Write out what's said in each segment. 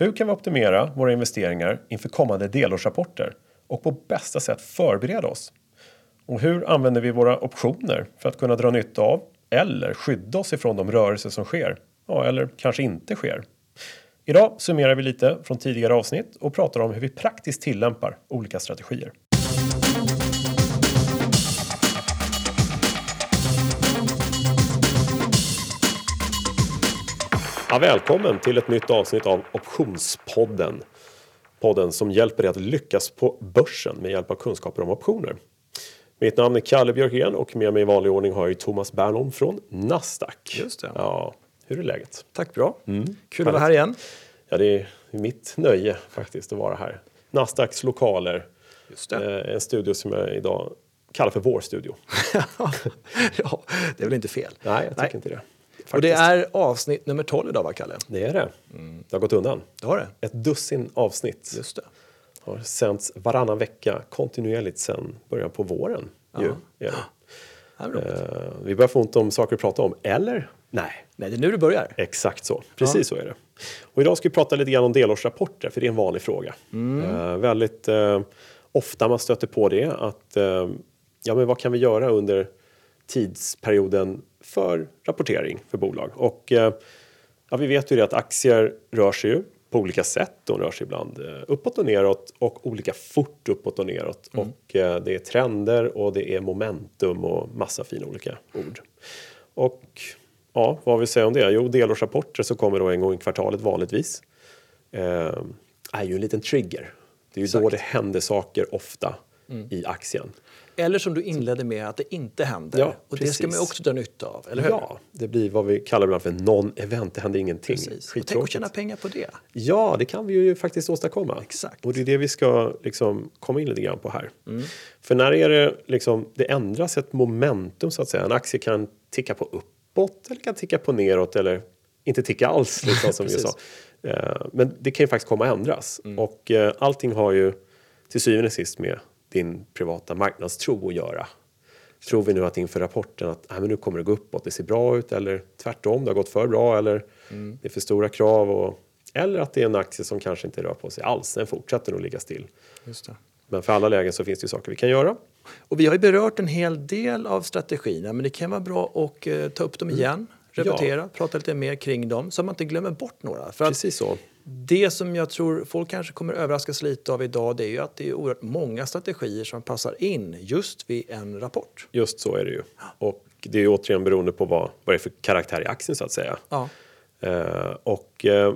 Hur kan vi optimera våra investeringar inför kommande delårsrapporter och på bästa sätt förbereda oss? Och hur använder vi våra optioner för att kunna dra nytta av eller skydda oss ifrån de rörelser som sker? Ja, eller kanske inte sker. Idag summerar vi lite från tidigare avsnitt och pratar om hur vi praktiskt tillämpar olika strategier. Ja, välkommen till ett nytt avsnitt av Optionspodden. Podden som hjälper dig att lyckas på börsen med hjälp av kunskaper om optioner. Mitt namn är Kalle Björkgren och med mig i vanlig ordning har jag Thomas Bernholm från Nasdaq. Just det. Ja, hur är läget? Tack bra. Kul att vara här igen. Ja, det är mitt nöje faktiskt att vara här. Nasdaqs lokaler. Just det. Eh, en studio som jag idag kallar för vår studio. ja, det är väl inte fel. Nej, jag tycker inte det. Och det Faktiskt. är avsnitt nummer 12 idag, va, Kalle? Det är det. Det har gått undan. Det har det. Ett dussin avsnitt Just det. har sänts varannan vecka kontinuerligt sedan början på våren. Ju, är det. Ja. Eh, vi börjar få ont om saker att prata om, eller? Nej, Nej, det är nu det börjar. exakt så. Precis så är det. Och idag ska vi prata lite grann om delårsrapporter, för det är en vanlig fråga. Eh, väldigt eh, ofta man stöter på det, att ja, men vad kan vi göra under tidsperioden för rapportering för bolag? Och eh, ja, vi vet ju det att aktier rör sig ju på olika sätt. De rör sig ibland eh, uppåt och neråt och olika fort uppåt och neråt. Och eh, det är trender och det är momentum och massa fina olika ord. Och ja, vad vill säga om det? Jo, delårsrapporter så kommer då en gång i kvartalet vanligtvis. Eh, är ju en liten trigger. Det är ju då det händer saker ofta i aktien. Eller som du inledde med, att det inte händer. Ja, och det ska man också dra nytta av, eller hur? Ja, det blir vad vi kallar ibland för non-event. Det händer ingenting. Precis. Och tänk att tjäna pengar på det. Ja, det kan vi ju faktiskt åstadkomma. Exakt. Och det är det vi ska liksom komma in lite grann på här. För när är det liksom, det ändras ett momentum så att säga. En aktie kan ticka på uppåt eller kan ticka på neråt eller inte ticka alls liksom, som vi sa. Eh, Men det kan ju faktiskt komma att ändras. Och eh, allting har ju till syvende och sist med din privata marknadstro att göra. Tror vi nu att inför rapporten att men nu kommer det gå uppåt, det ser bra ut eller tvärtom, det har gått för bra eller det är för stora krav. Och, eller att det är en aktie som kanske inte rör på sig alls, den fortsätter att ligga still. Just det. Men för alla lägen så finns det ju saker vi kan göra. Och vi har ju berört en hel del av strategierna, men det kan vara bra att eh, ta upp dem igen, repetera, prata lite mer kring dem, så att man inte glömmer bort några. För Precis så. Det som jag tror folk kanske kommer överraskas lite av idag det är ju att det är oerhört många strategier som passar in just vid en rapport. Just så är det ju. Och det är ju återigen beroende på vad, vad det är för karaktär i aktien så att säga. Ja, Eh, och eh,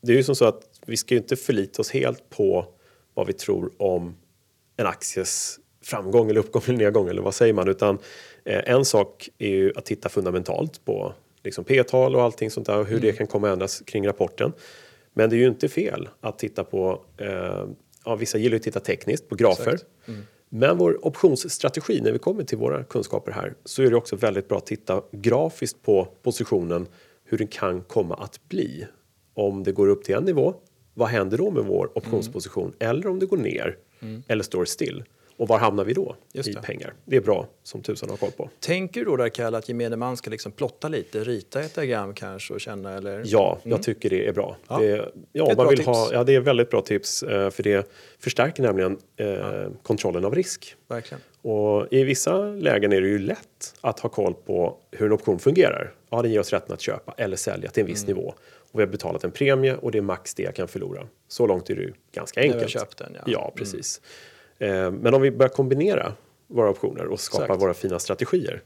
det är ju som så att vi ska ju inte förlita oss helt på vad vi tror om en akties framgång eller uppgång eller nedgång eller vad säger man utan eh, en sak är ju att titta fundamentalt på liksom P-tal och allting sånt där och hur det kan komma att ändras kring rapporten. Men det är ju inte fel att titta på, eh, ja vissa gillar ju att titta tekniskt på grafer. Exakt. Men vår optionsstrategi, när vi kommer till våra kunskaper här, så är det också väldigt bra att titta grafiskt på positionen, hur den kan komma att bli. Om det går upp till en nivå, vad händer då med vår optionsposition? Eller om det går ner, eller står still. Och var hamnar vi då Just i det. pengar? Det är bra som tusan att ha koll på. Tänker du då där Kalle att gemene man ska liksom plotta lite, rita ett diagram kanske och känna eller? Ja, jag tycker det är bra. Ja. Det, ja, är ett man vill tips. ha, ja, det är väldigt bra tips eh, för det förstärker nämligen eh, kontrollen av risk. Verkligen. Och I vissa lägen är det ju lätt att ha koll på hur en option fungerar. Ja, den ger oss rätten att köpa eller sälja till en viss Mm. nivå. Och vi har betalat en premie och det är max det jag kan förlora. Så långt är det ju ganska När vi enkelt. har köpt den, ja. Ja, precis. Eh, men om vi börjar kombinera våra optioner och skapa Exakt. våra fina strategier.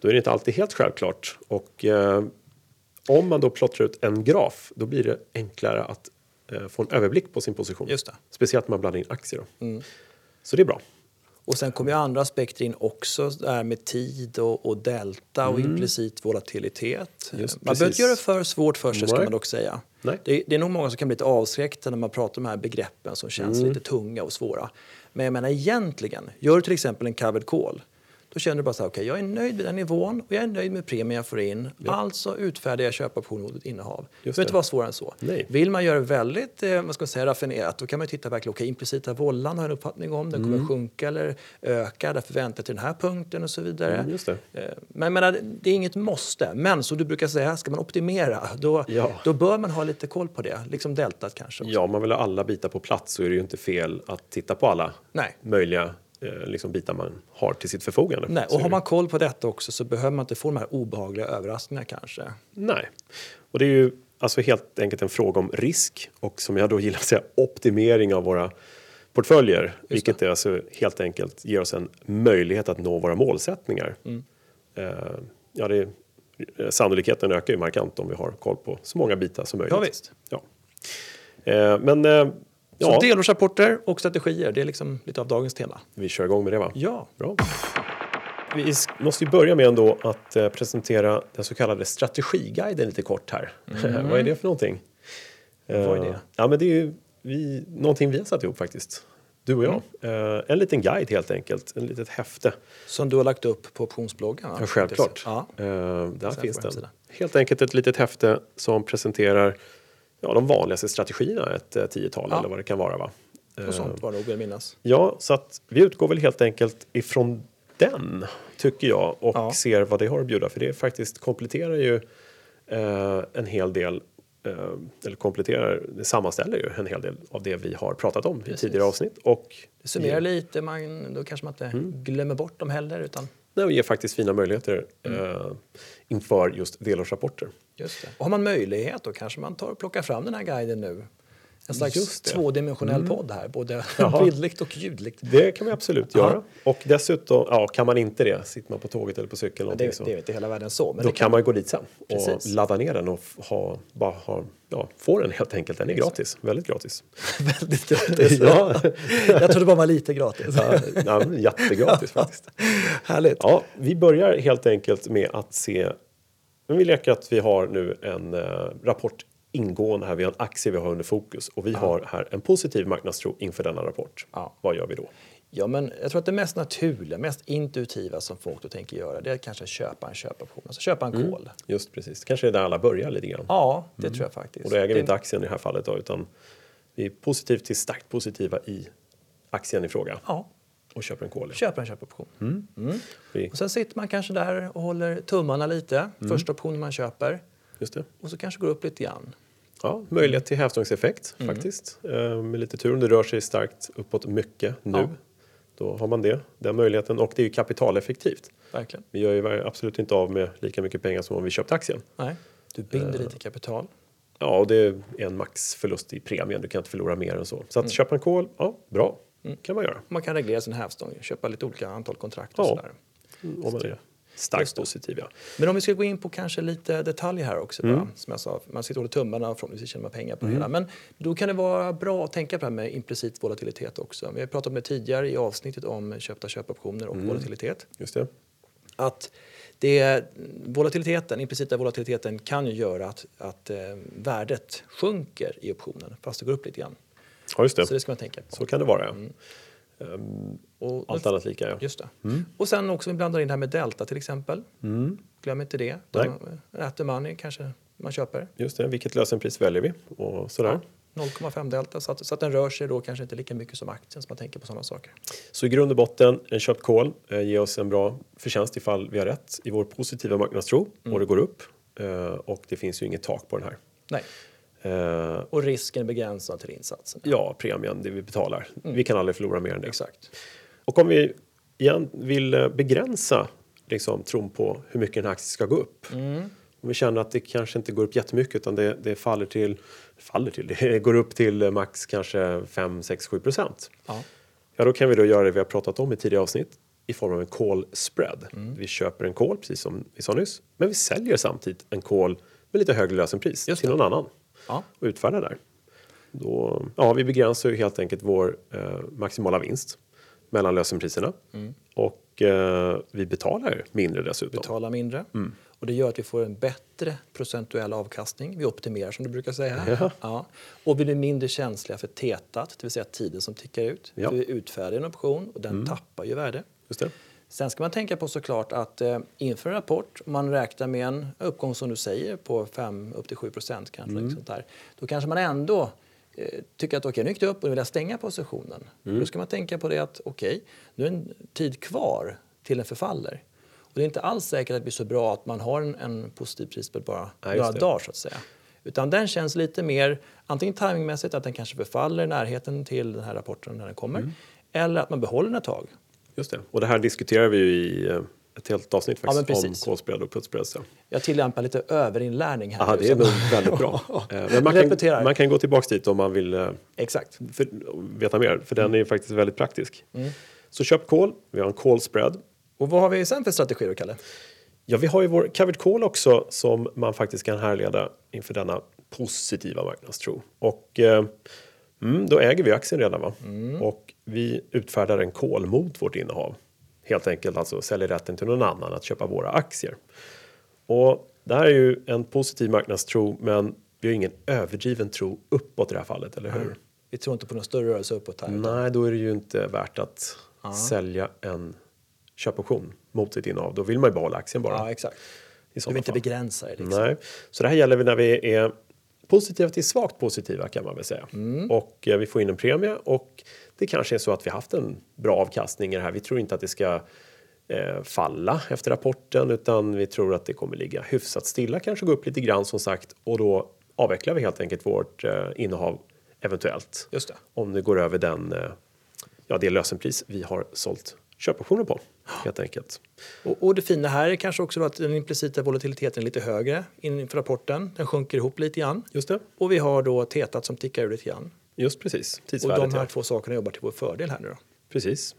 Då är det inte alltid helt självklart. Och eh, om man då plottrar ut en graf, då blir det enklare att eh, få en överblick på sin position. Just det. Speciellt om man blandar in aktier. Då. Så det är bra. Och sen kommer ju andra aspekter in också, det här med tid och, och delta och implicit volatilitet. Mm. Just man behöver inte göra det för svårt för sig ska man dock säga. Nej. Det, det är nog många som kan bli lite avskräckta när man pratar om de här begreppen som känns Mm. lite tunga och svåra. Men jag menar egentligen, gör du till exempel en covered call då känner du bara så här, okay, jag är nöjd med den nivån och jag är nöjd med premien jag får in. Ja. Alltså utfärdar jag köpoption mot ett innehav. det behöver inte vara svårare än så. Nej. Vill man göra det väldigt eh, vad ska man säga, raffinerat då kan man titta verkligen, okej, okay, implicita vållan har jag en uppfattning om. Den kommer mm. sjunka eller öka, därför väntar till den här punkten och så vidare. Mm, just det. Eh, men menar, det är inget måste. Men som du brukar säga, ska man optimera då, ja. då bör man ha lite koll på det. Liksom deltat kanske. Också. Ja, man vill ha alla bitar på plats så är det ju inte fel att titta på alla Nej. möjliga liksom bitar man har till sitt förfogande. Nej, och har man koll på detta också så behöver man inte få de här obehagliga överraskningarna kanske. Nej, och det är ju alltså helt enkelt en fråga om risk och som jag då gillar att säga optimering av våra portföljer. vilket är alltså helt enkelt ger oss en möjlighet att nå våra målsättningar. Mm. Uh, ja, det, sannolikheten ökar ju markant om vi har koll på så många bitar som möjligt. Ja, visst. Ja. Uh, men uh, så ja. delårsrapporter och strategier, det är liksom lite av dagens tema. Vi kör igång med det va? Ja. Bra. Vi måste ju börja med ändå att eh, presentera den så kallade strategiguiden lite kort här. Mm. Vad är det för någonting? Vad är det? Uh, ja, men det är ju vi, någonting vi har satt ihop faktiskt. Du och jag. Mm. Uh, en liten guide helt enkelt, en litet häfte. Som du har lagt upp på optionsbloggen? Ja, självklart. Ja. Där finns den. Helt enkelt ett litet häfte som presenterar ja, de vanligaste strategierna, ett eh, tiotal ja. eller vad det kan vara. Va? Och sånt var det vill minnas. Ja, så att vi utgår väl helt enkelt ifrån den, tycker jag, och ja. ser vad det har att bjuda. För det faktiskt kompletterar ju eh, en hel del eh, eller kompletterar, det sammanställer ju en hel del av det vi har pratat om Precis. i tidigare avsnitt. Och det summerar ja. lite, man, då kanske man inte mm. glömmer bort dem heller. Utan... Nej, och ger faktiskt fina möjligheter mm. eh, inför just delårsrapporter. Just det. Och har man möjlighet då kanske man tar och plockar fram den här guiden nu. En slags tvådimensionell mm. podd här, både bildligt och ljudligt. Det kan vi absolut göra. Aha. Och dessutom, ja, kan man inte det, sitter man på tåget eller på cykeln. Det, så, det är inte hela världen så. Men då kan man gå dit sen och Precis. ladda ner den och ha, bara ha, ja, få den helt enkelt. Den är gratis, väldigt gratis. väldigt gratis? ja. Jag trodde bara var lite gratis. ja, ja, jättegratis faktiskt. Härligt. Ja, vi börjar helt enkelt med att se men vi leker att vi har nu en eh, rapport ingående här. Vi har en aktie vi har under fokus och vi ja. har här en positiv marknadstro inför denna rapport. Ja. Vad gör vi då? Ja, men jag tror att det mest naturliga, mest intuitiva som folk då tänker göra det är att kanske köpa en köpoption, alltså köpa en mm. kol. Just precis, kanske är där alla börjar lite grann. Ja, det mm. tror jag faktiskt. Och då äger vi inte aktien i det här fallet då, utan vi är positivt till starkt positiva i aktien i fråga. Ja. Och köper en kol. Köper en köpoption. Mm. Mm. Och sen sitter man kanske där och håller tummarna lite. Mm. Första optionen man köper. Just det. Och så kanske går upp lite grann. Ja, möjlighet till hävstångseffekt mm. faktiskt. Eh, med lite tur om det rör sig starkt uppåt mycket nu. Ja. Då har man det, den möjligheten och det är ju kapitaleffektivt. Verkligen. Vi gör ju absolut inte av med lika mycket pengar som om vi köpt aktien. Nej, du binder uh, lite kapital. Ja, och det är en maxförlust i premien. Du kan inte förlora mer än så. Så att mm. köpa en kol, ja, bra. Mm. kan man göra. Man kan reglera sin hävstång, köpa lite olika antal kontrakt och ja. sådär. Mm, om man är starkt positiv, ja. Men om vi ska gå in på kanske lite detaljer här också. Mm. Bara, som jag sa, man sitter och håller tummarna och förhoppningsvis tjänar man pengar på mm. det hela. Men då kan det vara bra att tänka på det här med implicit volatilitet också. Vi har pratat om det tidigare i avsnittet om köpta köpoptioner och mm. volatilitet. Just det. Att det, volatiliteten, implicita volatiliteten kan ju göra att, att eh, värdet sjunker i optionen fast det går upp lite grann. Ja, just det. Så det ska man tänka på. Så kan det vara, ja. Mm. Um, och, allt annat lika, ja. Just. Mm. Och sen också vi blandar in det här med Delta till exempel. Mm. Glöm inte det. De, the money kanske man köper. Just det, vilket lösenpris väljer vi? Och sådär. Ja, 0,5 delta så att, så att den rör sig då kanske inte lika mycket som aktien så man tänker på sådana saker. Så i grund och botten, en köpt call eh, ger oss en bra förtjänst ifall vi har rätt i vår positiva marknadstro mm. och det går upp. Eh, och det finns ju inget tak på den här. Nej. Uh, och risken är begränsad till insatsen. Ja, premien, det vi betalar. Mm. Vi kan aldrig förlora mer än det. Exakt. Och om vi igen vill eh, begränsa liksom, tron på hur mycket en aktie ska gå upp. Mm. Om vi känner att det kanske inte går upp jättemycket utan det, det faller till, faller till, det går upp till max kanske 5, 6, 7 procent. Ja. ja, då kan vi då göra det vi har pratat om i tidigare avsnitt i form av en call spread. Mm. Vi köper en call, precis som vi sa nyss, men vi säljer samtidigt en call med lite högre lösenpris till någon annan ja. och utfärda där. Då, ja, vi begränsar ju helt enkelt vår eh, maximala vinst mellan lösenpriserna mm. och eh, vi betalar mindre dessutom. Betalar mindre. Mm. Och det gör att vi får en bättre procentuell avkastning. Vi optimerar som du brukar säga. Ja. ja. Och vi blir mindre känsliga för tetat, det vill säga tiden som tickar ut. Ja. För vi utfärdar en option och den mm. tappar ju värde. Just det. Sen ska man tänka på såklart att eh, inför en rapport, om man räknar med en uppgång som du säger på 5 upp till 7 procent kanske, mm. sånt där, då kanske man ändå tycker att okej, okay, nu gick det upp och nu vill jag stänga positionen. Mm. Då ska man tänka på det att okej, okay, nu är en tid kvar till den förfaller. Och det är inte alls säkert att det blir så bra att man har en, en positiv prisbild bara ja, några dagar så att säga. Utan den känns lite mer antingen timingmässigt att den kanske förfaller i närheten till den här rapporten när den kommer. Mm. Eller att man behåller den ett tag. Just det. Och det här diskuterar vi ju i eh, ett helt avsnitt faktiskt, ja, om kolspread och putspread. Jag tillämpar lite överinlärning här. Aha, det är nog väldigt bra. Eh, men man, kan, man kan gå tillbaka dit om man vill eh, Exakt. För, veta mer, för den är faktiskt väldigt praktisk. Mm. Så köp kol, vi har en kolspread. Och vad har vi sen för strategier, Kalle? Ja, vi har ju vår covered call också som man faktiskt kan härleda inför denna positiva marknadstro. Och eh, mm, då äger vi aktien redan va? Mm. Och vi utfärdar en call mot vårt innehav. Helt enkelt alltså säljer rätten till någon annan att köpa våra aktier. Och det här är ju en positiv marknadstro men vi har ingen överdriven tro uppåt i det här fallet, eller hur? Mm. Vi tror inte på någon större rörelse uppåt här. Nej, då är det ju inte värt att Aha. sälja en köpoption mot sitt innehav. Då vill man ju behålla aktien bara. Ja, exakt. Du vill inte begränsa det. Liksom. Nej, så det här gäller när vi är positiva till svagt positiva kan man väl säga. Mm. Och eh, vi får in en premie och det kanske är så att vi haft en bra avkastning i det här. Vi tror inte att det ska eh, falla efter rapporten utan vi tror att det kommer ligga hyfsat stilla, kanske gå upp lite grann som sagt och då avvecklar vi helt enkelt vårt eh, innehav eventuellt. Just det. Om det går över den, eh, ja, det lösenpris vi har sålt köpoptioner på helt enkelt. Och, och, det fina här är kanske också att den implicita volatiliteten är lite högre inför rapporten. Den sjunker ihop lite grann. Just det. Och vi har då tetat som tickar ur lite grann. Just precis. Och de här ja. två sakerna jobbar till vår fördel här nu då. Precis.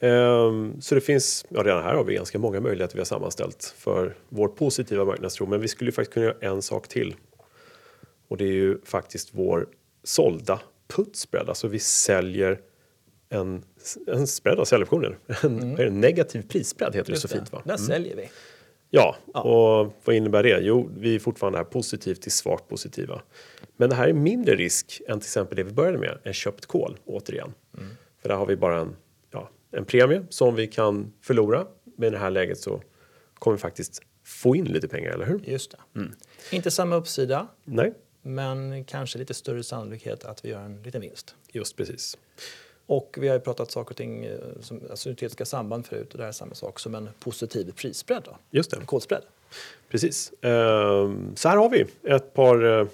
Um, så det finns, ja redan här har vi ganska många möjligheter vi har sammanställt för vår positiva marknadstro. Men vi skulle ju faktiskt kunna göra en sak till. Och det är ju faktiskt vår sålda putspread. Alltså vi säljer en, en spread av säljoptioner. En, mm. en negativ prisspread heter Just det så fint va? Där mm. säljer vi. Ja, ja, och vad innebär det? Jo, vi är fortfarande är positivt till svagt positiva. Men det här är mindre risk än till exempel det vi började med, en köpt kol återigen. Mm. För där har vi bara en, ja, en premie som vi kan förlora. Men i det här läget så kommer vi faktiskt få in lite pengar, eller hur? Just det. Mm. Inte samma uppsida. Nej. Men kanske lite större sannolikhet att vi gör en liten vinst. Just precis. Och vi har ju pratat saker och ting eh, som alltså syntetiska samband förut och det här är samma sak som en positiv prisspread. Då. Just det. En kodspread. Precis. Ehm, så här har vi ett par eh,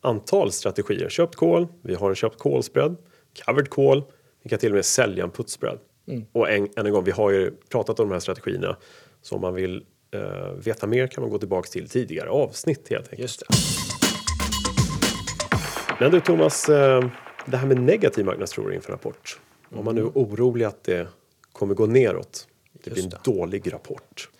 antal strategier. Köpt kol, vi har en köpt kolspread, covered call, vi kan till och med sälja en putspread. Mm. Och en, än en gång, vi har ju pratat om de här strategierna. Så om man vill uh, veta mer kan man gå tillbaka till tidigare avsnitt helt enkelt. Just det. Men du Thomas, uh, det här med negativ marknadstro inför rapport. Om man nu är orolig att det kommer gå neråt, det blir en dålig rapport.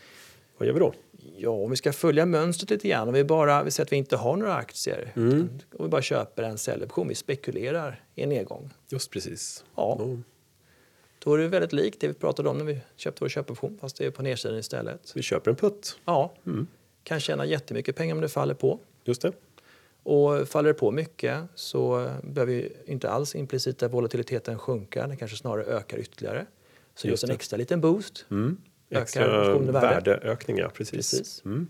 Vad gör vi då? Ja, om vi ska följa mönstret lite grann, om vi bara vi säger att vi inte har några aktier, mm. om vi bara köper en säljoption, vi spekulerar i en nedgång. Just precis. Ja. Mm. Då är det väldigt likt det vi pratade om när vi köpte vår köpoption, fast det är på nedsidan istället. Vi köper en putt. Ja, mm. kan tjäna jättemycket pengar om det faller på. Just det. Och faller det på mycket så behöver inte alls implicita volatiliteten sjunka, den kanske snarare ökar ytterligare. Så just en extra liten boost. Mm. Extra värdeökning, ja precis. precis. Mm.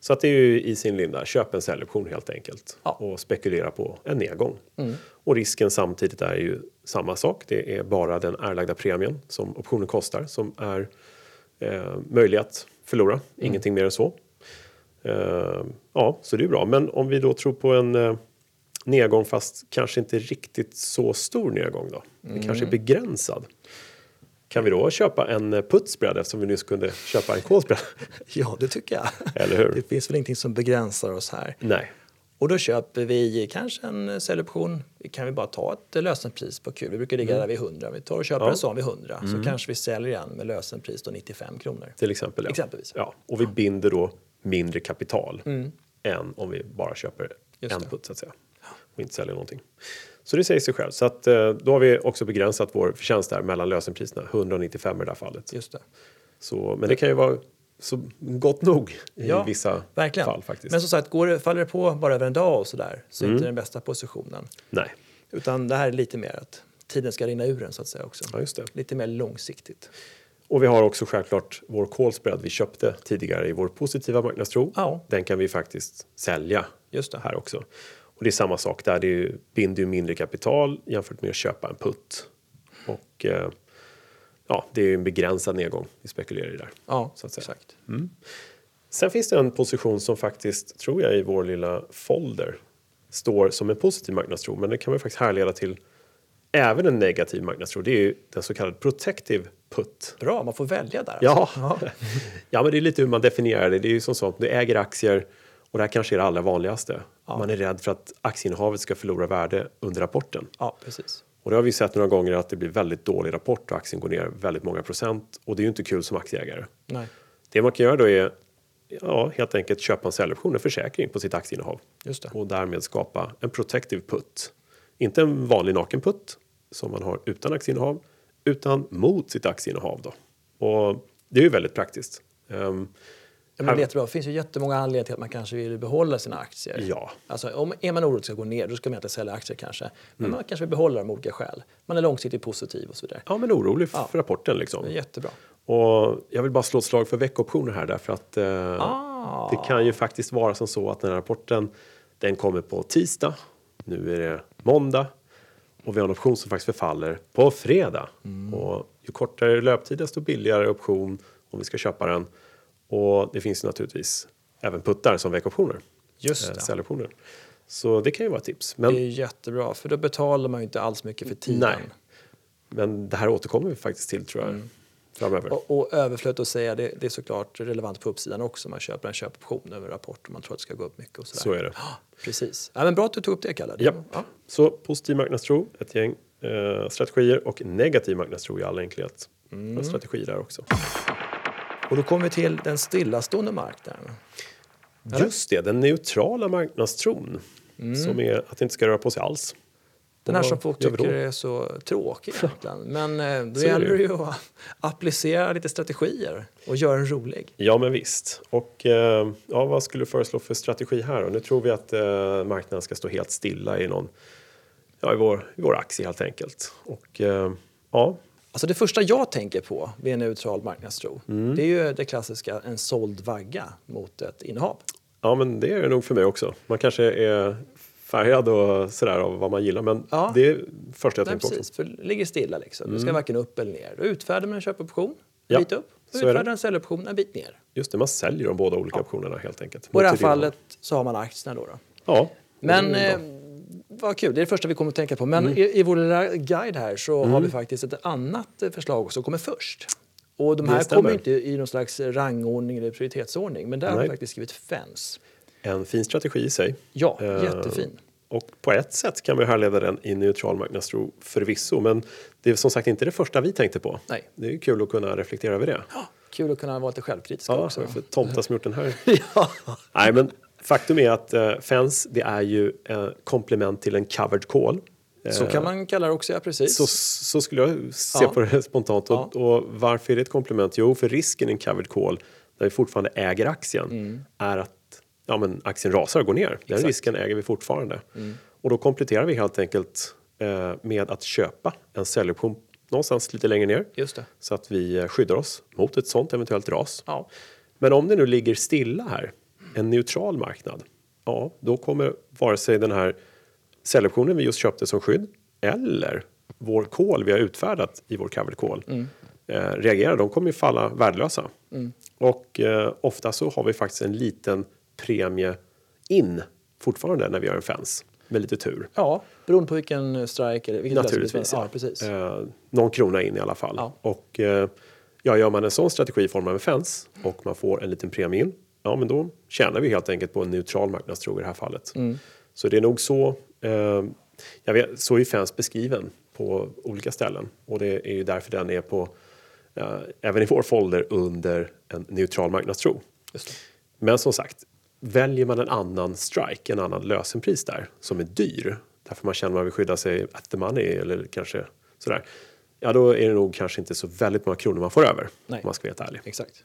Så att det är ju i sin linda, köp en säljoption helt enkelt ja. och spekulera på en nedgång. Mm. Och risken samtidigt är ju samma sak. Det är bara den erlagda premien som optionen kostar som är eh, möjlig att förlora. Mm. Ingenting mer än så. Uh, ja, så det är bra. Men om vi då tror på en uh, nedgång fast kanske inte riktigt så stor nedgång då. Den mm. kanske är begränsad. Kan vi då köpa en eh, putspread eftersom vi nyss kunde köpa en kolspread? ja, det tycker jag. Eller hur? Det finns väl ingenting som begränsar oss här. Nej. Och då köper vi kanske en säljoption. Kan vi bara ta ett lösenpris på kul? Vi brukar ligga mm. där vid 100. Vi tar och köper ja. en sån vid 100 mm. så kanske vi säljer den med lösenpris då 95 kronor. Till exempel. Ja. Exempelvis. Ja. Och vi binder då mindre kapital mm. än om vi bara köper Just en putt så att säga och inte säljer någonting. Så det säger sig själv. Så att, eh, då har vi också begränsat vår förtjänst där mellan lösenpriserna, 195 i det här fallet. Just det. Så, men det kan ju vara så gott nog i ja, vissa verkligen. fall faktiskt. Men som sagt, går det, faller det på bara över en dag och sådär så är mm. inte den bästa positionen. Nej. Utan det här är lite mer att tiden ska rinna ur en så att säga också. Ja, det. Lite mer långsiktigt. Och vi har också självklart vår call spread vi köpte tidigare i vår positiva marknadstro. Ja. Den kan vi faktiskt sälja Just det. här också. Och det är samma sak där, det ju, binder ju mindre kapital jämfört med att köpa en putt. Och eh, ja, det är ju en begränsad nedgång vi spekulerar i där. Ja, Så att säga. exakt. Sen finns det en position som faktiskt, tror jag, i vår lilla folder står som en positiv marknadstro, men det kan man faktiskt härleda till även en negativ marknadstro. Det är ju den så kallade protective put. Bra, man får välja där. Ja. alltså. ja, men det är lite hur man definierar det. Det är ju som sånt, du äger aktier och det här kanske är det allra vanligaste. Man är rädd för att aktieinnehavet ska förlora värde under rapporten. ja, precis. Och det har vi sett några gånger att det blir väldigt dålig rapport och aktien går ner väldigt många procent. Och det är ju inte kul som aktieägare. Nej, Det man kan göra då är ja, helt enkelt köpa en säljoption, en försäkring på sitt aktieinnehav. Och därmed skapa en protective put. Inte en vanlig naken put som man har utan aktieinnehav, utan mot sitt aktieinnehav. Då. Och det är ju väldigt praktiskt. Ja, men det är jättebra. Det finns ju jättemånga anledningar till att man kanske vill behålla sina aktier. Ja. Alltså, om är man orolig ska gå ner, då ska man inte sälja aktier kanske. Mm. Men man kanske vill behålla dem av olika skäl. Man är långsiktigt positiv och så vidare. ja, men orolig för rapporten liksom. Det är jättebra. Och jag vill bara slå ett slag för veckoptioner här därför att eh, Ah. det kan ju faktiskt vara som så att den här rapporten den kommer på tisdag. Nu är det måndag och vi har en option som faktiskt förfaller på fredag. Mm. Och ju kortare löptid desto billigare option om vi ska köpa den. Och det finns naturligtvis även puttar som veckoptioner. Just eh, det. Säljoptioner. Så det kan ju vara ett tips. Men, Det är jättebra, för då betalar man ju inte alls mycket för tiden. nej, men det här återkommer vi faktiskt till tror jag framöver. Mm. Och, och överflödet att säga, det, det är såklart relevant på uppsidan också. Man köper en köpoption över rapport och man tror att det ska gå upp mycket och sådär. Så är det. Ja, precis. Ja, men bra att du tog upp det, Kalle. Ja. Ja. Så positiv marknadstro, ett gäng eh, strategier och negativ marknadstro i all enkelhet. Mm. strategier där också. Och då kommer vi till den stillastående marknaden. Just det, den neutrala marknadstron. Som är att det inte ska röra på sig alls. Den här som folk tycker är så tråkig egentligen. Men eh, då Så gäller det ju. att applicera lite strategier och göra den rolig. Ja, men visst. Och eh, ja, vad skulle du föreslå för strategi här då? Nu tror vi att eh, marknaden ska stå helt stilla i någon, ja, i vår, i vår aktie helt enkelt. Och ja, Alltså det första jag tänker på vid en neutral marknadstro, Mm. det är ju det klassiska en såld vagga mot ett innehav. ja, men det är det nog för mig också. Man kanske är färgad och sådär av vad man gillar, men Ja. det är första jag Nej, tänker på också. precis, för det ligger stilla liksom. Det ska varken upp eller ner. Då utfärdar man en köpoption, Ja, bit upp. Det. utfärdar en säljoption, en bit ner. Just det, man säljer de båda olika optionerna helt enkelt. Och i det här fallet så har man aktierna då. då. Ja. Men eh, vad kul, det är det första vi kommer att tänka på. Men Mm. i, i vår lilla guide här så har vi faktiskt ett annat eh, förslag som kommer först. Och de här kommer inte i någon slags rangordning eller prioritetsordning. Men där har vi Nej. faktiskt skrivit FENS. En fin strategi i sig. Ja, Eh, jättefin. Och på ett sätt kan man härleda den i neutral marknadstro förvisso, men det är som sagt inte det första vi tänkte på. Nej. Det är kul att kunna reflektera över det. Ja, kul att kunna vara lite självkritisk Ja, också. för tomtar som gjort den här. ja. Nej, men faktum är att eh, FENS, det är ju eh, komplement till en covered call. Så kan man kalla det också, ja precis. Så, så skulle jag se Ja. på det spontant. Ja. Och, och varför är det ett komplement? Jo, för risken i en covered call, där vi fortfarande äger aktien, är att ja, men aktien rasar och går ner. Den Mm. Exakt. Mm. risken äger vi fortfarande. Och då kompletterar vi helt enkelt eh, med att köpa en säljoption någonstans lite längre ner. Just det. Så att vi eh, skyddar oss mot ett sånt eventuellt ras. Ja. Men om det nu ligger stilla här, en neutral marknad, ja, då kommer vare sig den här säljoptionen vi just köpte som skydd eller vår call vi har utfärdat i vår covered call eh, reagera. De kommer ju falla värdelösa. Och eh, ofta så har vi faktiskt en liten premie in fortfarande när vi gör en fens med lite tur. ja, beroende på vilken strike eller vilket Naturligtvis. lösningsmedel- Ja, precis. Eh, någon krona in i alla fall. Ja. Och eh, ja, gör man en sån strategi i form av en fens och man får en liten premie in, ja men då tjänar vi helt enkelt på en neutral marknadstro i det här fallet. Mm. Så det är nog så, eh, jag vet, så är fens beskriven på olika ställen och det är ju därför den är på, eh, även i vår folder under en neutral marknadstro. Men som sagt, väljer man en annan strike, en annan lösenpris där som är dyr, därför man känner att man vill skydda sig at the money eller kanske sådär. Ja, då är det nog kanske inte så väldigt många kronor man får över, Nej. om man ska vara helt ärlig. Exakt.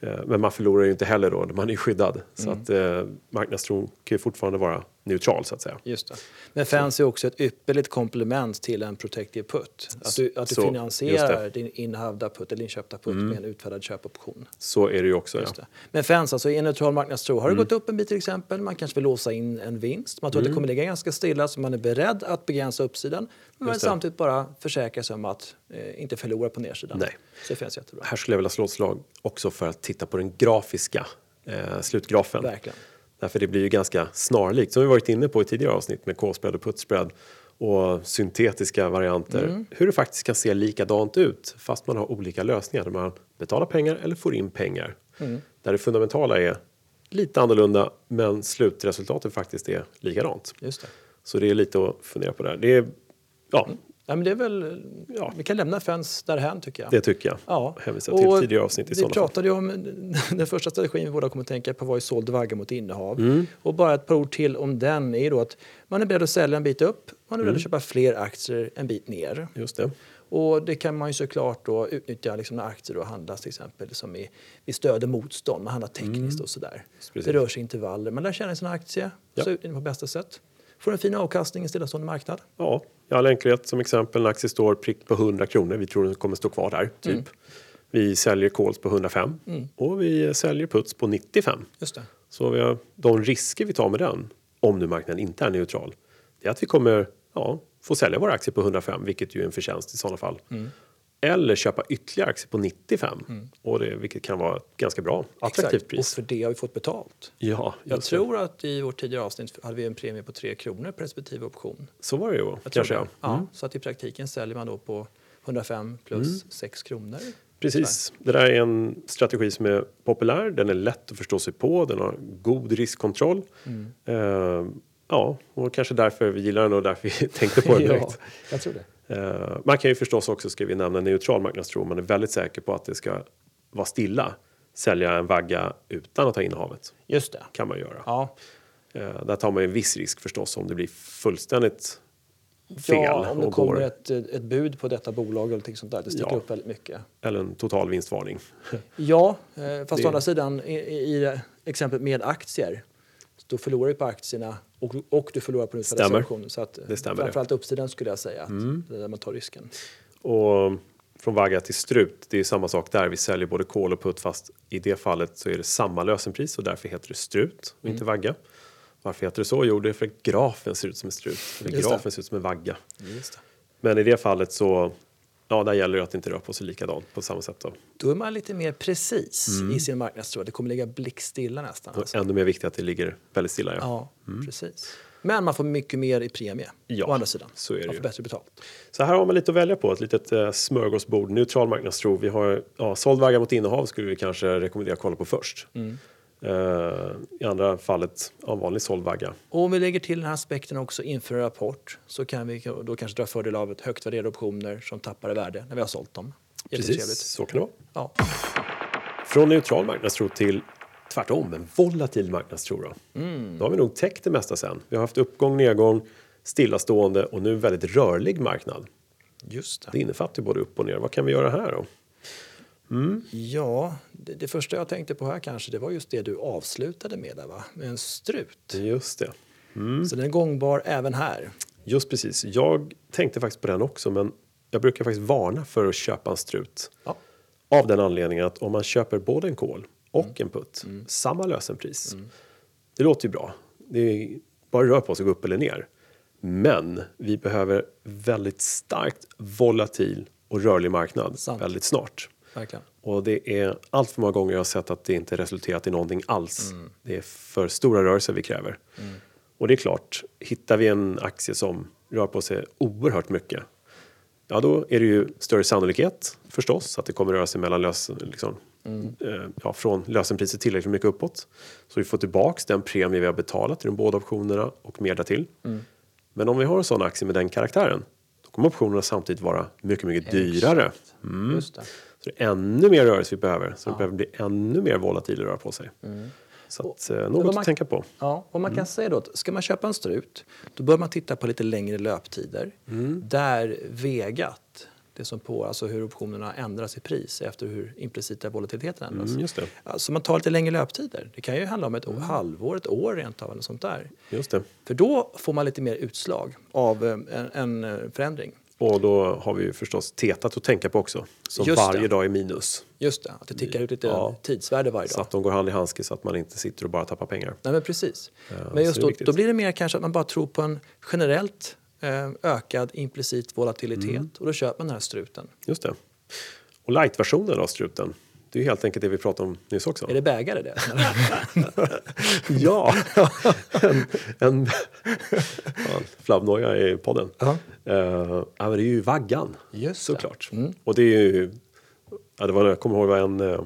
Eh, Men man förlorar ju inte heller då, man är skyddad. Så Mm. att eh, marknadstron kan ju fortfarande vara neutral så att säga. Just det. Men FANS är också ett ypperligt komplement till en protective put. Att du, att du Så, finansierar din innehavda put eller inköpta put med en utfärdad köpoption. Så är det ju också. Just Ja. Men FANS, alltså i en neutral marknadstro, har Mm. det gått upp en bit till exempel, man kanske vill låsa in en vinst, man tror att det kommer ligga ganska stilla så man är beredd att begränsa uppsidan men man samtidigt bara försäkra sig om att eh, inte förlora på nedsidan. Nej. Så det jättebra. Här skulle jag vilja slå ett slag också för att titta på den grafiska eh, slutgrafen. Verkligen. Därför det blir ju ganska snarlikt, som vi varit inne på i tidigare avsnitt med K-spread och put-spread och syntetiska varianter. Mm. Hur det faktiskt kan se likadant ut fast man har olika lösningar där man betalar pengar eller får in pengar. Mm. Där det fundamentala är lite annorlunda men slutresultatet faktiskt är likadant. Just det. Så det är lite att fundera på där. Det är, ja, Ja, men det är väl, ja, vi kan lämna FANS därhän tycker jag. det tycker jag. Ja. Hänvisa till Och tidigare avsnitt i Vi pratade ju om den första strategin vi båda kommer att tänka på var ju såld vagga mot innehav. Mm. Och bara ett par ord till om den är ju då att man är beredd att sälja en bit upp, man är Mm. beredd att köpa fler aktier en bit ner. Just det. Och det kan man ju såklart då utnyttja liksom när aktier då handlas till exempel som i, stöd och motstånd, man handlar tekniskt och sådär. Mm. Precis. Det rör sig i intervaller, man lär känna sin aktie, Ja. så utnyttjar på bästa sätt. Får en fin avkastning i en stillastående marknad. Ja, all enkelhet som exempel en aktie står prick på 100 kronor. Vi tror den kommer stå kvar där, typ. Vi säljer calls på 105 och vi säljer puts på 95. Just det. Så vi har, de risker vi tar med den, om nu marknaden inte är neutral, det är att vi kommer ja, få sälja våra aktier på 105, vilket ju är en förtjänst i sådana fall. Eller köpa ytterligare aktier på 95, och det, vilket kan vara ett ganska bra, attraktivt Exakt. Och pris. för det har vi fått betalt. Ja, Jag just det. tror att i vårt tidigare avsnitt hade vi en premie på 3 kronor per respektive option. Så var det ju, Jag kanske. tror det. Ja. Mm. Ja, så att i praktiken säljer man då på 105 plus 6 kronor. Precis. Det där är en strategi som är populär. Den är lätt att förstå sig på. Den har god riskkontroll. Mm. Eh, ja, och kanske därför vi gillar den och därför vi tänkte på den direkt. jag tror det. Eh, man kan ju förstås också, ska vi nämna, neutral marknadstro. Man är väldigt säker på att det ska vara stilla. Sälja en vagga utan att ha innehavet. Just det. kan man göra. Ja. Eh, där tar man ju en viss risk förstås om det blir fullständigt fel. ja, om det kommer går, ett, ett bud på detta bolag eller någonting sånt där. Det sticker Ja. upp väldigt mycket. Eller en total vinstvarning. Ja, eh, fast Det- å andra sidan i, i exemplet med aktier då förlorar du på aktierna och, och du förlorar på den Stämmer. optionen. Så att, Det stämmer framförallt uppsidan skulle jag säga, att det är där man tar risken. Och från vagga till strut, det är samma sak där. Vi säljer både kol och putt fast i det fallet så är det samma lösenpris och därför heter det strut och Mm. inte vagga. Varför heter det så? Jo, det är för att grafen ser ut som en strut. Eller grafen ser ut som en vagga. Men i det fallet så, ja, där gäller det att inte rör på sig likadant på samma sätt. Då. Då är man lite mer precis Mm. i sin marknadstro. Det kommer ligga blickstilla nästan. Alltså. ännu mer viktigt att det ligger väldigt stilla. Ja. Ja, precis. Men man får mycket mer i premie Ja, å andra sidan. så är det man ju. får bättre betalt. Så här har man lite att välja på, ett litet eh, smörgåsbord, neutral marknadstro. Vi har ja, såld vagga mot innehav skulle vi kanske rekommendera att kolla på först. Mm. Eh, I andra fallet, ja, vanlig såld vagga. Och om vi lägger till den här aspekten också inför en rapport så kan vi då kanske dra fördel av ett högt värderade optioner som tappar i värde när vi har sålt dem. Precis, så kan det vara. Ja. Från neutral marknadstro till tvärtom, en volatil marknadstro. Då. Mm. då har vi nog täckt det mesta sen. Vi har haft uppgång, nedgång, stillastående och nu väldigt rörlig marknad. Just det. Det innefattar både upp och ner. Vad kan vi göra här då? Ja, det, det första jag tänkte på här kanske det var just det du avslutade med där va? Med en strut. Just det. Så den är gångbar även här. Just precis. Jag tänkte faktiskt på den också, men jag brukar faktiskt varna för att köpa en strut. Ja. Av den anledningen att om man köper både en kol och en putt, samma lösenpris. Det låter ju bra. Det är bara rör på sig, gå upp eller ner. Men vi behöver väldigt starkt volatil och rörlig marknad Sant. väldigt snart. Verkligen. Och det är allt för många gånger jag har sett att det inte resulterat i någonting alls. Det är för stora rörelser vi kräver. Och det är klart, hittar vi en aktie som rör på sig oerhört mycket Ja, då är det ju större sannolikhet förstås att det kommer röra sig mellan lös, liksom, eh, ja, från lösenpriset tillräckligt mycket uppåt. Så vi får tillbaks den premie vi har betalat i de båda optionerna och mer därtill. Men om vi har en sån aktie med den karaktären då kommer optionerna samtidigt vara mycket, mycket dyrare. Mm. Så det är ännu mer rörelse vi behöver. Så det behöver bli ännu mer volatil röra på sig. Så att, eh, något vad man- att tänka på. Ja, och man kan säga då ska man köpa en strut då bör man titta på lite längre löptider där vegat, Det som på, alltså hur optionerna ändras i pris efter hur implicita volatiliteten ändras. Mm, just det. Alltså man tar lite längre löptider. Det kan ju handla om ett mm. halvår, ett år rent av eller sånt där. Just det. För då får man lite mer utslag av eh, en, en eh, förändring. Och då har vi ju förstås tetat att tänka på också. Som Just varje det. dag är minus. Just det, att det tickar ut lite ja. tidsvärde varje dag. Så att de går hand i handske så att man inte sitter och bara tappar pengar. Nej men precis. Ja, men just då, då, blir det mer kanske att man bara tror på en generellt eh, ökad implicit volatilitet mm. och då köper man den här struten. Just det. Och light-versionen av struten, det är helt enkelt det vi pratade om nyss också. Är det bägare det? ja, en, en ja, flabbnoja i podden. Uh -huh. uh, det är ju vaggan Just såklart. Mm. Och det är ju, ja, det var, jag kommer ihåg vad en, eh,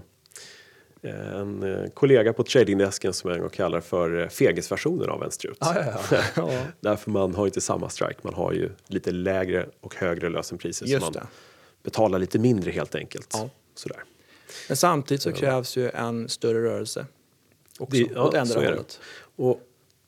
en eh, kollega på tradingdesken som jag en gång kallar för eh, fegisversionen av en strut. Ah, ja, ja. Därför man har inte samma strike, man har ju lite lägre och högre lösenpriser. Just så man det. betalar lite mindre helt enkelt. Ja. Sådär. Men samtidigt så krävs ju en större rörelse också, det, ja, åt ändra hållet. Och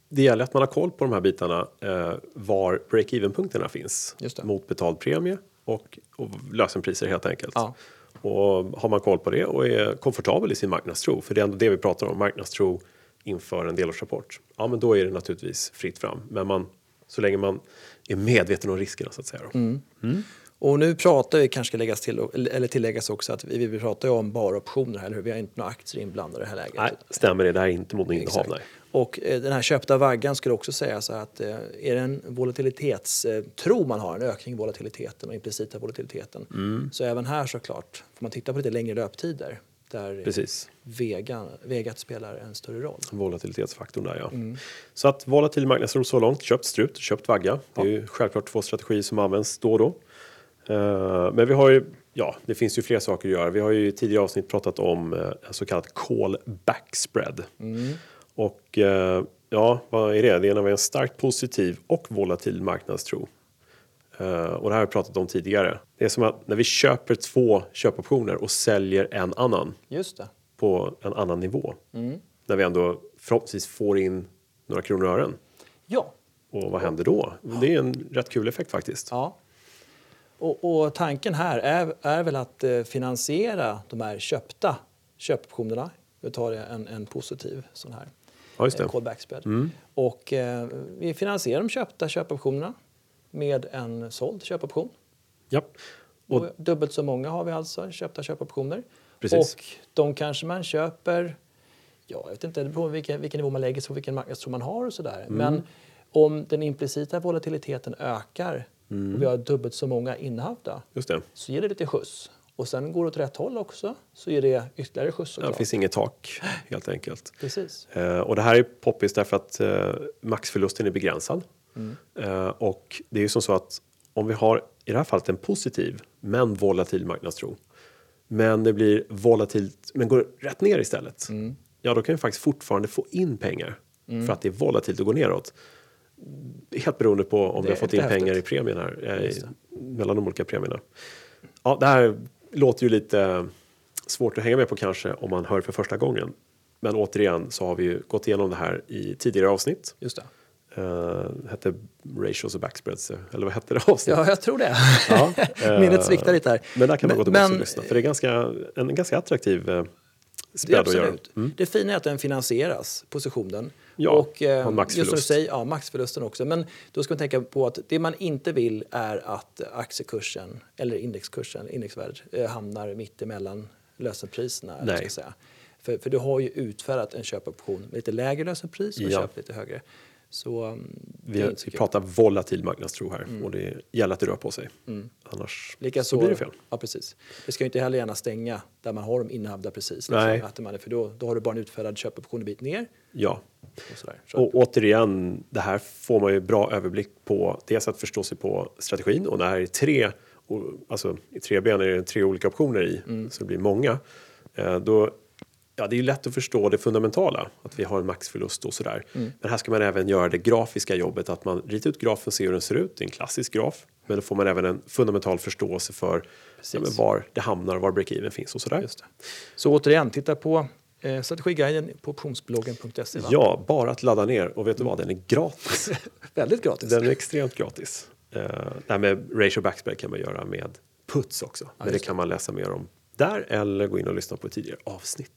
det gäller att man har koll på de här bitarna eh, var break-even-punkterna finns mot betald premie och, och lösenpriser helt enkelt. Ja. Och har man koll på det och är komfortabel i sin marknadstro, för det är ändå det vi pratar om, marknadstro inför en delårsrapport. Ja, men då är det naturligtvis fritt fram. Men man, så länge man är medveten om riskerna så att säga. Mm. Mm. Och nu pratar vi, kanske ska läggas till, eller tilläggas också att vi, vi pratar om bara optioner här, eller hur? Vi har inte några aktier inblandade i det här läget. Nej, stämmer det. Det här är inte mot innehav. Och eh, den här köpta vaggan skulle också säga så att eh, är det en volatilitetstro man har, en ökning i volatiliteten och implicita volatiliteten. Mm. Så även här såklart får man titta på lite längre löptider där Precis. Vega, vegat spelar en större roll. Volatilitetsfaktorn där ja. Mm. Så att volatil marknadsro så långt, köpt strut, köpt vagga. Det är ju självklart två strategier som används då och då. Uh, men vi har ju, ja det finns ju fler saker att göra. Vi har ju i tidigare avsnitt pratat om en så kallad call back spread. Mm. Och uh, ja, vad är det? Det är när vi har en starkt positiv och volatil marknadstro. och det här har vi pratat om tidigare. Det är som att när vi köper två köpoptioner och säljer en annan. Just det. På en annan nivå. Mm. När vi ändå förhoppningsvis får in några kronor och ören. Ja. Och vad händer då? Det är en rätt kul effekt faktiskt. Ja. Och, och, tanken här är, är väl att eh, finansiera de här köpta köpoptionerna. Vi tar en, en positiv sån här ja. Eh, callback spread. Mm. Och eh, vi finansierar de köpta köpoptionerna med en såld köpoption. Ja. Och, och dubbelt så många har vi alltså köpta köpoptioner. Precis. Och de kanske man köper, ja, jag vet inte, det beror på vilken, vilken nivå man lägger sig på, vilken marknadstro man har och sådär. Mm. Men om den implicita volatiliteten ökar mm. och vi har dubbelt så många innehavda Just det. så ger det lite skjuts. Och sen går det åt rätt håll också så ger det ytterligare skjuts. Ja, det finns inget tak helt enkelt. Precis. Eh, och det här är poppis därför att eh, maxförlusten är begränsad. Mm. Eh, och det är ju som så att om vi har i det här fallet en positiv men volatil marknadstro men det blir volatilt men går rätt ner istället. Mm. Ja, då kan vi faktiskt fortfarande få in pengar mm. för att det är volatilt och går neråt helt beroende på om vi har fått in pengar i premien här, eh, i, mellan de olika premierna. Ja, det här låter ju lite svårt att hänga med på kanske om man hör för första gången. Men återigen så har vi ju gått igenom det här i tidigare avsnitt. Just det. Uh, hette Ratios och Backspreads, eller vad hette det avsnittet? Ja, jag tror det. Ja, uh, Minnet sviktar lite här. Men där kan man men, gå tillbaka och lyssna, för det är ganska, en ganska attraktiv spread att göra. Mm. Det fina är att den finansieras, positionen. Ja, och, eh, maxförlust. Just som du säger, ja, maxförlusten också. Men då ska man tänka på att det man inte vill är att aktiekursen eller indexkursen, indexvärdet, eh, hamnar mitt emellan lösenpriserna. Nej. Ska säga. För, för du har ju utfärdat en köpoption med lite lägre lösenpris och ja. köpt lite högre. Så, um, vi, vi pratar volatil marknadstro här mm. och det gäller att det rör på sig. Mm. Annars Lika så, så, blir det fel. Ja, precis. Det ska ju inte heller gärna stänga där man har dem innehavda precis. Liksom, Nej. Att man, för då, då har du bara en utfärdad köpoption en bit ner. Ja. Och, sådär. Så. och återigen, det här får man ju bra överblick på. Dels att förstå sig på strategin och när det är tre, alltså i tre ben är det tre olika optioner i, mm. så det blir många. Eh, då ja, det är lätt att förstå det fundamentala, att vi har en maxförlust och sådär. Mm. Men här ska man även göra det grafiska jobbet, att man ritar ut grafen och ser hur den ser ut. Det är en klassisk graf, men då får man även en fundamental förståelse för ja, var det hamnar och var break-even finns och sådär. Så återigen, titta på eh, strategiguiden på optionsbloggen.se. Ja, bara att ladda ner och vet du vad, den är gratis. Väldigt gratis. Den är extremt gratis. Uh, det här med ratio backspread kan man göra med puts också. Men det kan man läsa mer om där eller gå in och lyssna på ett tidigare avsnitt.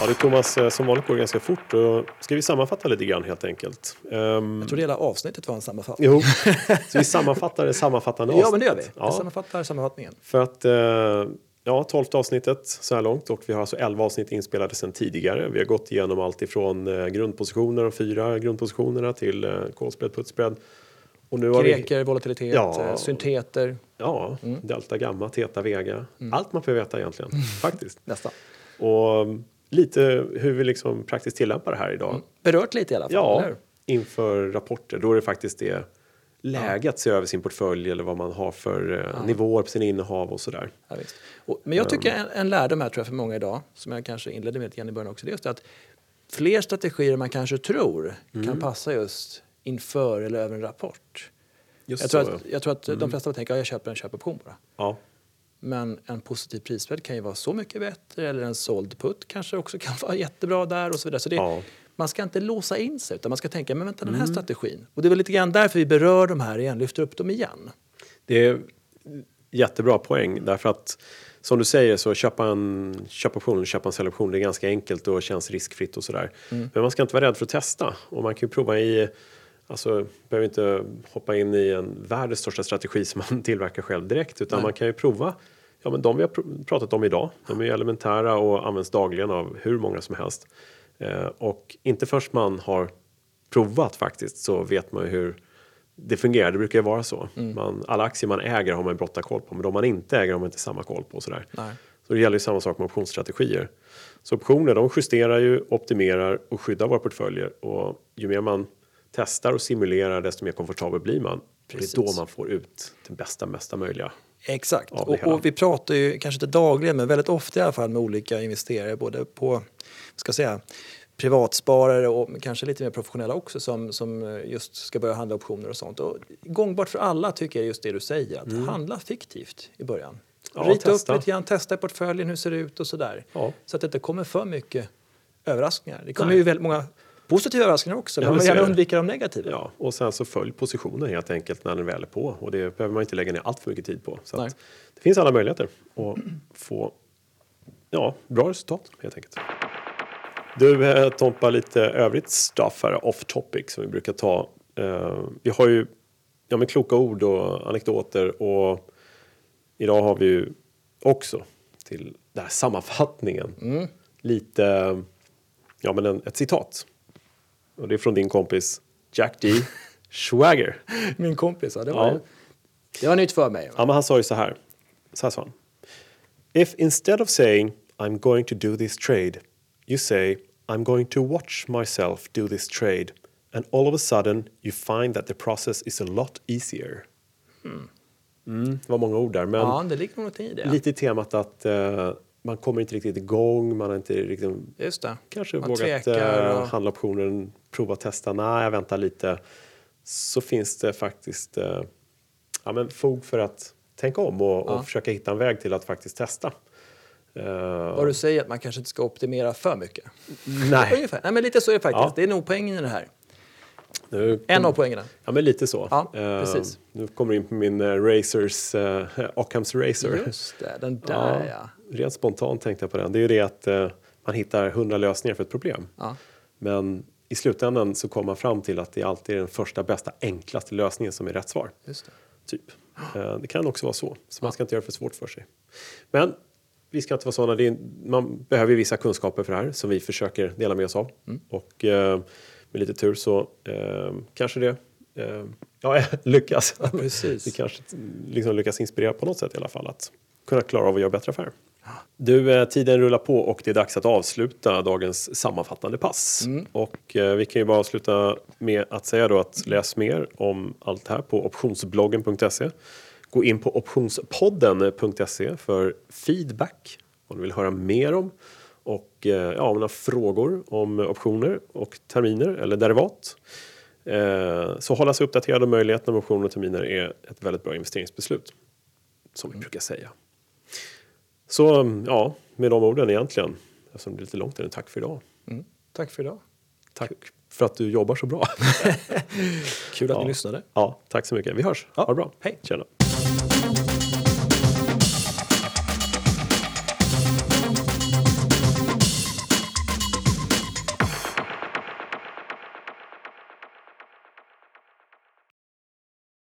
Ja du Thomas, eh, som vanligt går det ganska fort. Ska vi sammanfatta lite grann helt enkelt. Um, jag trodde hela avsnittet var en sammanfattning. Jo, så vi sammanfattar det sammanfattande avsnittet. Ja, men det gör vi. Ja. Vi sammanfattar sammanfattningen. För att, uh, ja, tolfte avsnittet så här långt och vi har alltså elva avsnitt inspelade sedan tidigare. Vi har gått igenom allt ifrån uh, grundpositioner, de fyra grundpositionerna till callspread, putspread. Och nu Greker, vi... volatilitet, ja, synteter. Ja, mm. delta, gamma, teta, vega. Mm. Allt man får veta egentligen, faktiskt. Nästan. Och lite hur vi liksom praktiskt tillämpar det här idag. Mm. Berört lite i alla fall, Ja, inför rapporter. Då är det faktiskt det läge att se över sin portfölj eller vad man har för eh, ja. nivåer på sina innehav och sådär. Ja, och, men jag tycker en, en lärdom här tror jag för många idag, som jag kanske inledde med lite grann i början också, det är just att fler strategier man kanske tror mm. kan passa just inför eller över en rapport. Just jag, tror att, jag tror att mm. de flesta tänker att jag köper en köpoption bara. Ja. Men en positiv prisvärd kan ju vara så mycket bättre eller en såld put kanske också kan vara jättebra där och så vidare. Så det, ja. Man ska inte låsa in sig utan man ska tänka, men vänta den här mm. strategin. Och det är väl lite grann därför vi berör de här igen, lyfter upp dem igen. Det är jättebra poäng därför att som du säger så köpa en köpoption, köpa en säljoption, det är ganska enkelt och känns riskfritt och sådär. Mm. Men man ska inte vara rädd för att testa och man kan ju prova i Alltså, behöver inte hoppa in i en världens största strategi som man tillverkar själv direkt utan Nej. man kan ju prova Ja, men de vi har pratat om idag, de är elementära och används dagligen av hur många som helst. Eh, och inte först man har provat faktiskt så vet man ju hur det fungerar. Det brukar ju vara så. Mm. Man, alla aktier man äger har man ju brotta koll på men de man inte äger har man inte samma koll på. Sådär. Nej. Så det gäller ju samma sak med optionsstrategier. Så optioner de justerar ju, optimerar och skyddar våra portföljer och ju mer man testar och simulerar desto mer komfortabel blir man. Precis. Det är då man får ut det bästa, mesta möjliga. Exakt, och, och, vi pratar ju kanske inte dagligen men väldigt ofta i alla fall med olika investerare både på ska säga, privatsparare och kanske lite mer professionella också som, som just ska börja handla optioner och sånt. Och gångbart för alla tycker jag just det du säger, att mm. handla fiktivt i början. Ja, Rita testa. upp lite grann, testa i portföljen, hur ser det ut och sådär. Ja. Så att det inte kommer för mycket överraskningar. Det kommer Nej. ju väldigt många positiva överraskningar också, men ja, man vill gärna undvika de negativa. Ja, och sen så följ positionen helt enkelt när den väl är på och det behöver man inte lägga ner allt för mycket tid på. Så det finns alla möjligheter att få ja, bra resultat helt enkelt. Du eh, Tompa, lite övrigt stuff här off topic som vi brukar ta. Eh, vi har ju ja, med kloka ord och anekdoter och idag har vi ju också till den här sammanfattningen mm. lite ja, men en, ett citat och det är från din kompis Jack D. Schwager. Min kompis, ja. Det var, ja. Det var nytt för mig. Ja, men han sa ju så här. Så här sa han. If instead of saying I'm going to do this trade you say I'm going to watch myself do this trade and all of a sudden you find that the process is a lot easier. Mm. Mm, det var många ord där. Men ja, det ligger något i det. Lite i temat att uh, man kommer inte riktigt igång, man har inte riktigt Just det. kanske man vågat uh, och... handla optionen, prova testa, nej jag väntar lite. Så finns det faktiskt uh, ja, men fog för att tänka om och, ja. och försöka hitta en väg till att faktiskt testa. Uh, Vad du säger att man kanske inte ska optimera för mycket? Nej. Ungefär. Nej men lite så är det faktiskt. Ja. Det är nog poängen i det här. Nu en av poängerna. Ja, men lite så. Ja, precis. Uh, nu kommer du in på min uh, Racers, uh, Ockhams Racer. Just det, den där ja. ja. Rent spontant tänkte jag på den. Det är ju det att uh, man hittar hundra lösningar för ett problem. Ja. Men i slutändan så kommer man fram till att det alltid är den första, bästa, enklaste lösningen som är rätt svar. Just det. Typ. Uh, det kan också vara så, så man ska inte göra det för svårt för sig. Men vi ska inte vara sådana. Är, man behöver vissa kunskaper för det här som vi försöker dela med oss av. Mm. Och uh, med lite tur så uh, kanske det ja, lyckas. Ja, precis. vi kanske liksom lyckas inspirera på något sätt i alla fall att kunna klara av att göra bättre affärer. Du, eh, tiden rullar på och det är dags att avsluta dagens sammanfattande pass. Mm. Och eh, vi kan ju bara avsluta med att säga då att läs mer om allt det här på optionsbloggen.se. Gå in på optionspodden.se för feedback om du vill höra mer om och eh, ja, om några frågor om optioner och terminer eller derivat. Eh, så hålla sig uppdaterad om möjligheterna med optioner och terminer är ett väldigt bra investeringsbeslut. Som vi mm. brukar säga. Så ja, med de orden egentligen, eftersom det är lite långt, tack för idag. Mm. Tack för idag. Tack för att du jobbar så bra. Kul att ja. ni lyssnade. Ja, tack så mycket. Vi hörs. Ja. Ha det bra. Hej. Tjena.